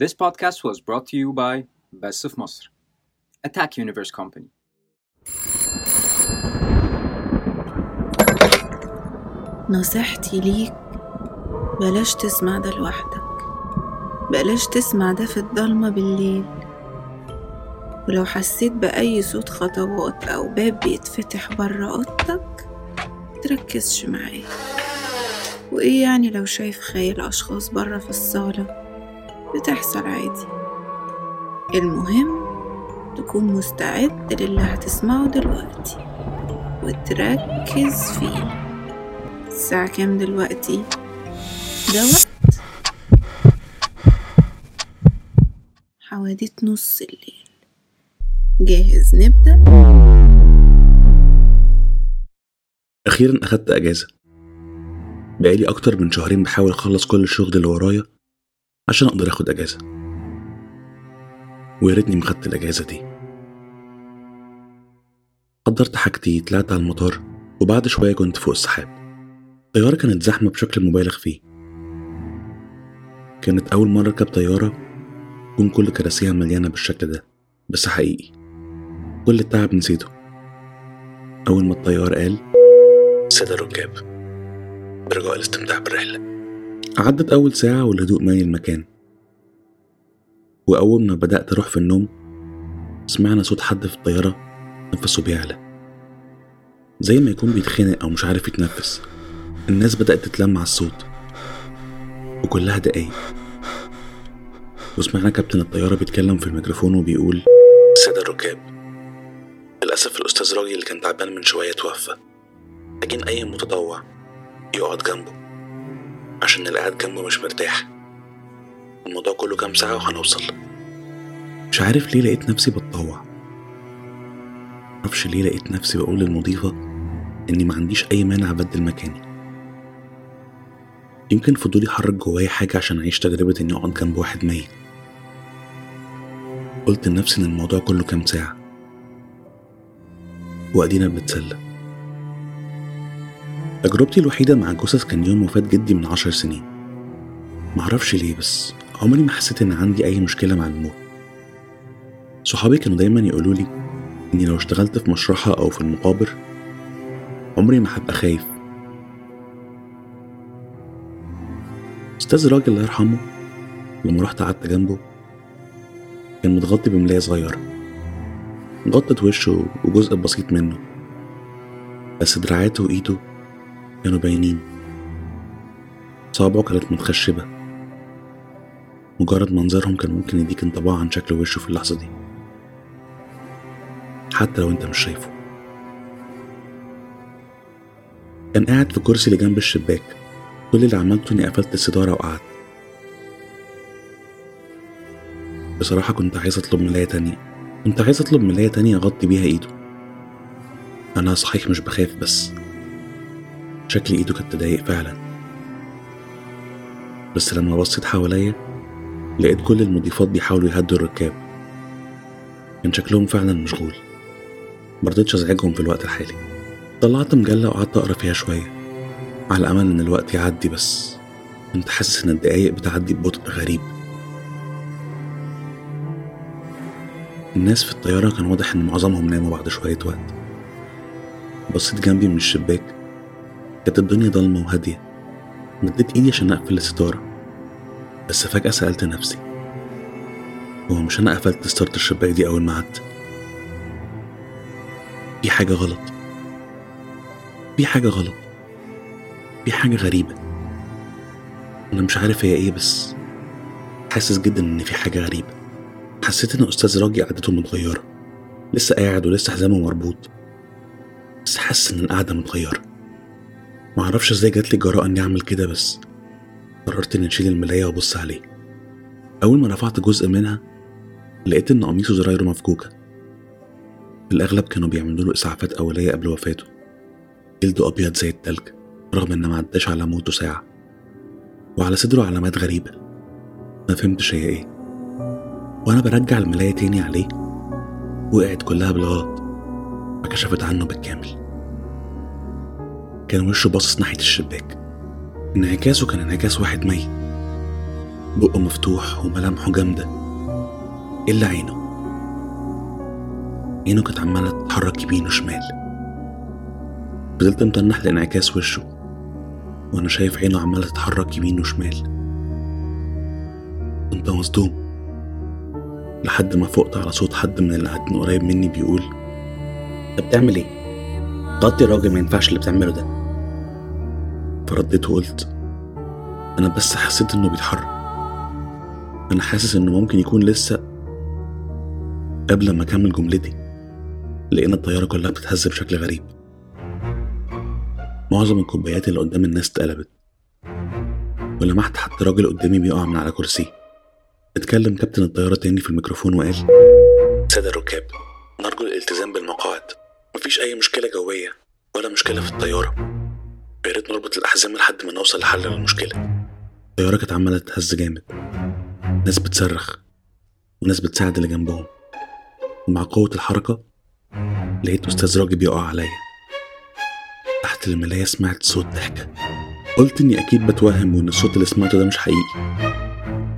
This podcast was brought to you by Best of Masr, Attack Universe Company. نصيحتي ليك بلاش تسمع ده لوحدك. بلاش تسمع ده في الضلمة بالليل. ولو حسيت بأي صوت خطوات أو باب بيتفتح برا أوضتك متركزش معاه وإيه يعني لو شايف خيال أشخاص برا في الصالة؟ بتحصل عادي. المهم تكون مستعد للي هتسمعه دلوقتي وتركز فيه. الساعة كام دلوقتي؟ ده وقت حواديت نص الليل. جاهز نبدأ؟ أخيرا أخدت أجازة. بقالي أكتر من شهرين بحاول أخلص كل الشغل اللي ورايا. عشان أقدر أخد أجازة. ويا ريتني ما خدت الأجازة دي. حضرت حاجتي طلعت على المطار وبعد شوية كنت فوق السحاب. الطيارة كانت زحمة بشكل مبالغ فيه. كانت أول مرة أركب طيارة تكون كل كراسيها مليانة بالشكل ده بس حقيقي. كل التعب نسيته. أول ما الطيار قال سادة الركاب برجاء الاستمتاع بالرحلة. عدت أول ساعة والهدوء مالي المكان. وأول ما بدأت أروح في النوم سمعنا صوت حد في الطيارة نفسه بيعلى. زي ما يكون بيتخنق أو مش عارف يتنفس. الناس بدأت تتلم على الصوت. وكلها دقايق. وسمعنا كابتن الطيارة بيتكلم في الميكروفون وبيقول السادة الركاب للأسف الأستاذ راجل اللي كان تعبان من شوية توفى. لكن أي متطوع يقعد جنبه. عشان اللي قاعد جنبه مش مرتاح. الموضوع كله كام ساعة وهنوصل. مش عارف ليه لقيت نفسي بتطوع. معرفش ليه لقيت نفسي بقول للمضيفة إني ما عنديش أي مانع أبدل مكاني. يمكن فضولي حرك جوايا حاجة عشان أعيش تجربة إني أقعد جنب واحد ميت. قلت لنفسي إن الموضوع كله كام ساعة. وأدينا بنتسلى. تجربتي الوحيدة مع الجثث كان يوم وفاة جدي من عشر سنين. معرفش ليه بس عمري ما حسيت إن عندي أي مشكلة مع الموت. صحابي كانوا دايما يقولوا لي إني لو اشتغلت في مشرحة أو في المقابر عمري ما هبقى خايف. أستاذ راجل الله يرحمه لما رحت قعدت جنبه كان متغطي بملاية صغيرة. غطت وشه وجزء بسيط منه بس دراعاته وإيده كانوا باينين. صوابعه كانت متخشبة. مجرد منظرهم كان ممكن يديك انطباع عن شكل وشه في اللحظة دي. حتى لو انت مش شايفه. كان قاعد في كرسي اللي جنب الشباك. كل اللي عملته إني قفلت الستارة وقعدت. بصراحة كنت عايز أطلب ملاية تانية. كنت عايز أطلب ملاية تانية أغطي بيها إيده. أنا صحيح مش بخاف بس. شكل إيده كانت تضايق فعلا. بس لما بصيت حواليا لقيت كل المضيفات بيحاولوا يهدوا الركاب. كان شكلهم فعلا مشغول. مرضتش أزعجهم في الوقت الحالي. طلعت مجلة وقعدت أقرأ فيها شوية. على امل إن الوقت يعدي بس. كنت حاسس إن الدقايق بتعدي ببطء غريب. الناس في الطيارة كان واضح إن معظمهم ناموا بعد شوية وقت. بصيت جنبي من الشباك كانت الدنيا ضلمة وهادية. مديت إيدي عشان أقفل الستارة بس فجأة سألت نفسي هو مش أنا قفلت ستارة الشباك دي أول ما قعدت؟ في حاجة غلط. في حاجة غلط. في حاجة غريبة. أنا مش عارف هي إيه بس حاسس جدا إن في حاجة غريبة. حسيت إن أستاذ راجي قعدته متغيرة. لسه قاعد ولسه حزامه مربوط. بس حاسس إن القعدة متغيرة. معرفش إزاي جاتلي الجراءة إني أعمل كده بس قررت إني أشيل الملاية وأبص عليه أول ما رفعت جزء منها لقيت إن قميصه زرايره مفكوكة في الأغلب كانوا بيعملوا له إسعافات أولية قبل وفاته. جلده أبيض زي التلج رغم إن ما عداش على موته ساعة. وعلى صدره علامات غريبة. ما فهمتش هي إيه. وأنا برجع الملاية تاني عليه وقعت كلها بالغلط. فكشفت عنه بالكامل. كان وشه باصص ناحية الشباك. انعكاسه كان انعكاس واحد ميت. بقه مفتوح وملامحه جامدة. إلا عينه. عينه كانت عمالة تتحرك يمين وشمال. فضلت متنح لانعكاس وشه. وأنا شايف عينه عمالة تتحرك يمين وشمال. كنت مصدوم. لحد ما فقت على صوت حد من اللي قاعدين قريب مني بيقول انت بتعمل إيه؟ غطي الراجل ما ينفعش اللي بتعمله ده. فرديت وقلت أنا بس حسيت إنه بيتحرك. أنا حاسس إنه ممكن يكون لسه قبل ما أكمل جملتي لقينا الطيارة كلها بتتهز بشكل غريب. معظم الكوبايات اللي قدام الناس اتقلبت ولمحت حتى راجل قدامي بيقع من على كرسيه اتكلم كابتن الطيارة تاني في الميكروفون وقال سادة الركاب نرجو الالتزام بالمقاعد. مفيش أي مشكلة جوية ولا مشكلة في الطيارة. يا ريت نربط الأحزمة لحد ما نوصل لحل للمشكلة. الطيارة كانت عمالة تتهز جامد. ناس بتصرخ وناس بتساعد اللي جنبهم. ومع قوة الحركة لقيت أستاذ راجل بيقع عليا. تحت الملاية سمعت صوت ضحكة. قلت إني أكيد بتوهم وإن الصوت اللي سمعته ده مش حقيقي.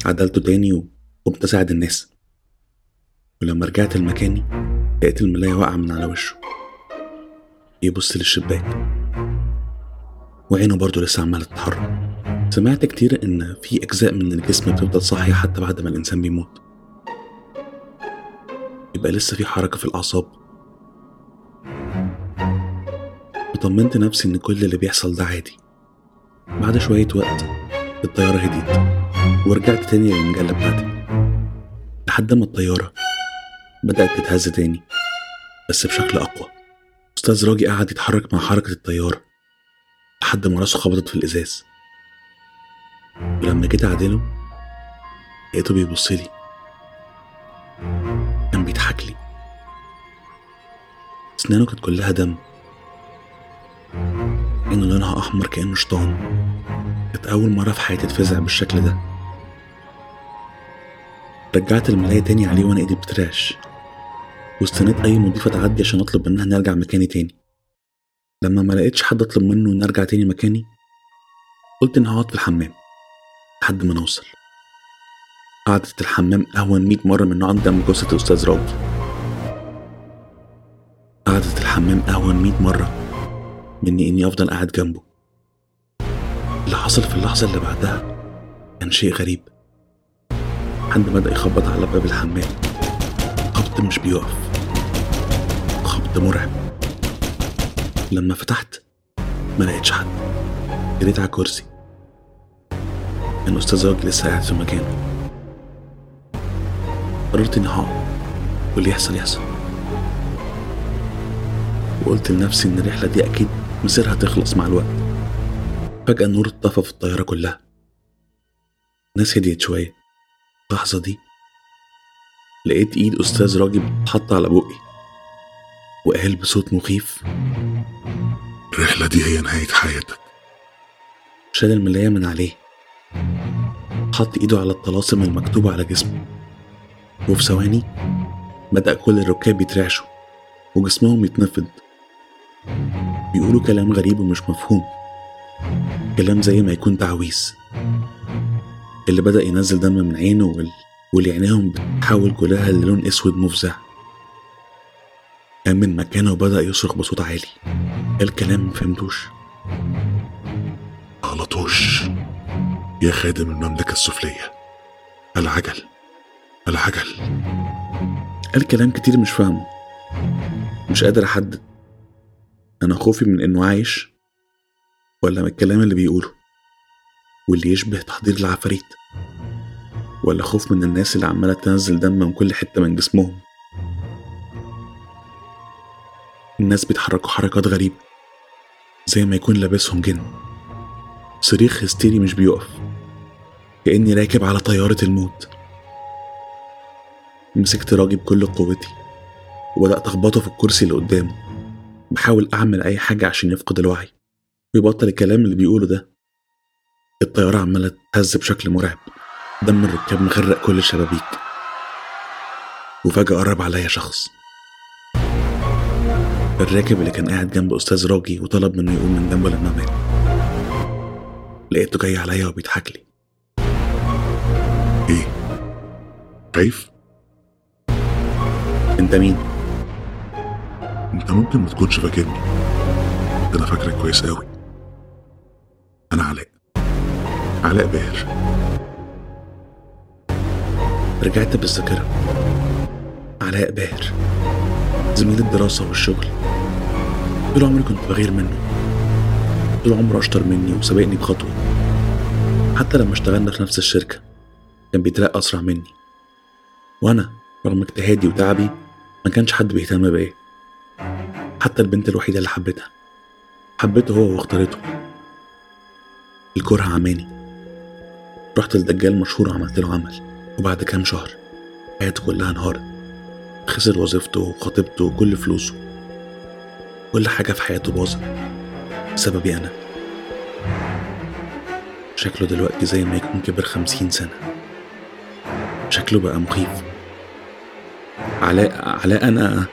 عدلته تاني وقمت أساعد الناس. ولما رجعت لمكاني لقيت الملاية واقعة من على وشه. يبص للشباك. وعينه برضه لسه عمالة تتحرك. سمعت كتير إن في أجزاء من الجسم بتفضل صاحية حتى بعد ما الإنسان بيموت. يبقى لسه في حركة في الأعصاب. وطمنت نفسي إن كل اللي بيحصل ده عادي. بعد شوية وقت الطيارة هديت ورجعت تاني للمجلة بتاعتي. لحد ما الطيارة بدأت تتهز تاني بس بشكل أقوى. أستاذ راجي قعد يتحرك مع حركة الطيارة. لحد ما رأسه خبطت في الإزاز. ولما جيت أعدله لقيته بيبصلي كان بيضحك لي. أسنانه كانت كلها دم. عينه لونها أحمر كأنه شيطان كانت أول مرة في حياتي اتفزع بالشكل ده. رجعت الملاية تاني عليه وأنا إيدي بترعش واستنيت أي مضيفة تعدي عشان أطلب منها نرجع مكاني تاني. لما ما لقيتش حد أطلب منه نرجع تاني مكاني قلت إن هقعد في الحمام لحد ما نوصل. قعدة الحمام أهون مية مرة من نقعد جنب جثة الأستاذ راجي قعدة الحمام أهون مية مرة مني إني أفضل قاعد جنبه. اللي حصل في اللحظة اللي بعدها كان شيء غريب. حد بدأ يخبط على باب الحمام. خبط مش بيقف. خبط مرعب. لما فتحت ما لقيتش حد. جريت على كرسي كان أستاذ راجل لسه قاعد في مكانه. قررت إني هقعد واللي يحصل يحصل. وقلت لنفسي إن الرحلة دي أكيد مصيرها تخلص مع الوقت. فجأة النور اتطفى في الطيارة كلها. الناس هديت شوية. اللحظة دي لقيت إيد أستاذ راجل بتتحط على بقي. وقال بصوت مخيف الرحلة دي هي نهاية حياتك. شال الملاية من عليه. حط إيده على الطلاسم المكتوبة على جسمه. وفي ثواني بدأ كل الركاب يترعشوا وجسمهم يتنفض. بيقولوا كلام غريب ومش مفهوم. كلام زي ما يكون تعويذ. اللي بدأ ينزل دم من عينه وال... واللي عينيهم بتتحول كلها للون أسود مفزع. قام من مكانه وبدأ يصرخ بصوت عالي. قال كلام مفهمتوش غلطوش. يا خادم المملكة السفلية. العجل. العجل. قال كلام كتير مش فاهمه. مش قادر أحدد. أنا خوفي من إنه عايش ولا من الكلام اللي بيقوله. واللي يشبه تحضير العفاريت. ولا خوف من الناس اللي عمالة تنزل دم من كل حتة من جسمهم. الناس بيتحركوا حركات غريبة. زي ما يكون لابسهم جن. صريخ هستيري مش بيقف. كأني راكب على طيارة الموت. مسكت راجي بكل قوتي وبدأت أخبطه في الكرسي اللي قدامه. بحاول أعمل أي حاجة عشان يفقد الوعي. ويبطل الكلام اللي بيقوله ده. الطيارة عمالة تهز بشكل مرعب. دم الركاب مغرق كل الشبابيك وفجأة قرب عليا شخص. الراكب اللي كان قاعد جنب أستاذ راجي وطلب منه يقوم من جنبه لما مات لقيته جاي عليا وبيضحك لي. خايف أنت مين؟ أنت ممكن ما تكونش فاكرني. ده أنا فاكرك كويس قوي أنا علاء. علاء باهر. رجعت بالذاكرة. علاء باهر. زميل الدراسة والشغل. طول عمري كنت بغير منه. طول عمره أشطر مني وسابقني بخطوة. حتى لما اشتغلنا في نفس الشركة كان بيترقى أسرع مني. وأنا رغم اجتهادي وتعبي ما كانش حد بيهتم بيا. حتى البنت الوحيدة اللي حبيتها. حبيته هو واختارته. الكره عماني. رحت لدجال مشهور وعملت له عمل. وبعد كام شهر حياته كلها انهارت. خسر وظيفته وخطيبته وكل فلوسه. كل حاجة في حياته باظت. بسببي أنا. شكله دلوقتي زي ما يكون كبر خمسين سنة. شكله بقى مخيف. علاء علاء أنا.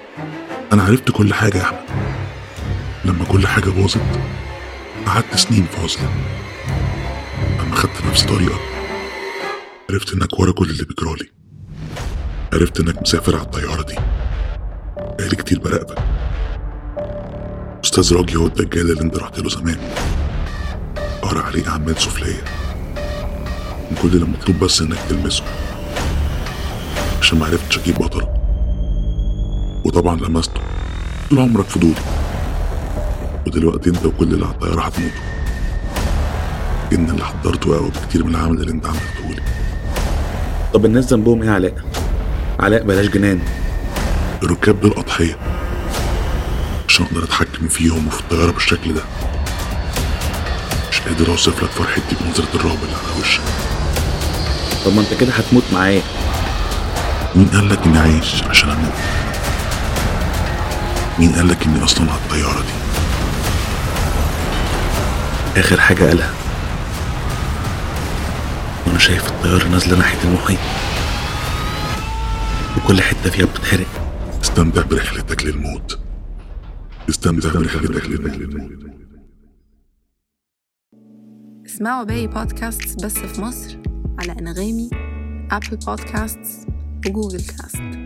أنا عرفت كل حاجة يا أحمد. لما كل حاجة باظت قعدت سنين في عزله لما خدت نفس طريقك عرفت إنك ورا كل اللي بيجرالي. عرفت إنك مسافر على الطيارة دي. بقالي كتير براقبك. أستاذ راجي هو الدجال اللي انت رحت له زمان. قرأ عليه أعمال سفلية. من كل اللي مطلوب بس إنك تلمسه. عشان معرفتش أجيب بطله وطبعا لمسته. طول عمرك فضولي ودلوقتي أنت وكل اللي على الطياره هتموتوا إن اللي حضرته اقوى بكتير من العمل اللي أنت عملته لي. طب الناس ذنبهم يا علاء؟ علاء بلاش جنان. الركاب دول أضحية. عشان أقدر اتحكم فيهم وفي الطياره بالشكل ده. مش قادر اوصف لك فرحتي بنظره الرعب اللي على وشك. طب ما أنت كده هتموت معايا. مين قال لك اني عايش عشان أموت؟ مين قال لك اني أصلا على الطيارة دي؟ آخر حاجة قالها. وأنا شايف الطيارة نازلة ناحية المحيط. وكل حتة فيها بتتحرق. استمتع برحلتك للموت. استمتع برحلتك اسمعوا باقي بودكاست بس في مصر على أنغامي أبل بودكاست وجوجل كاست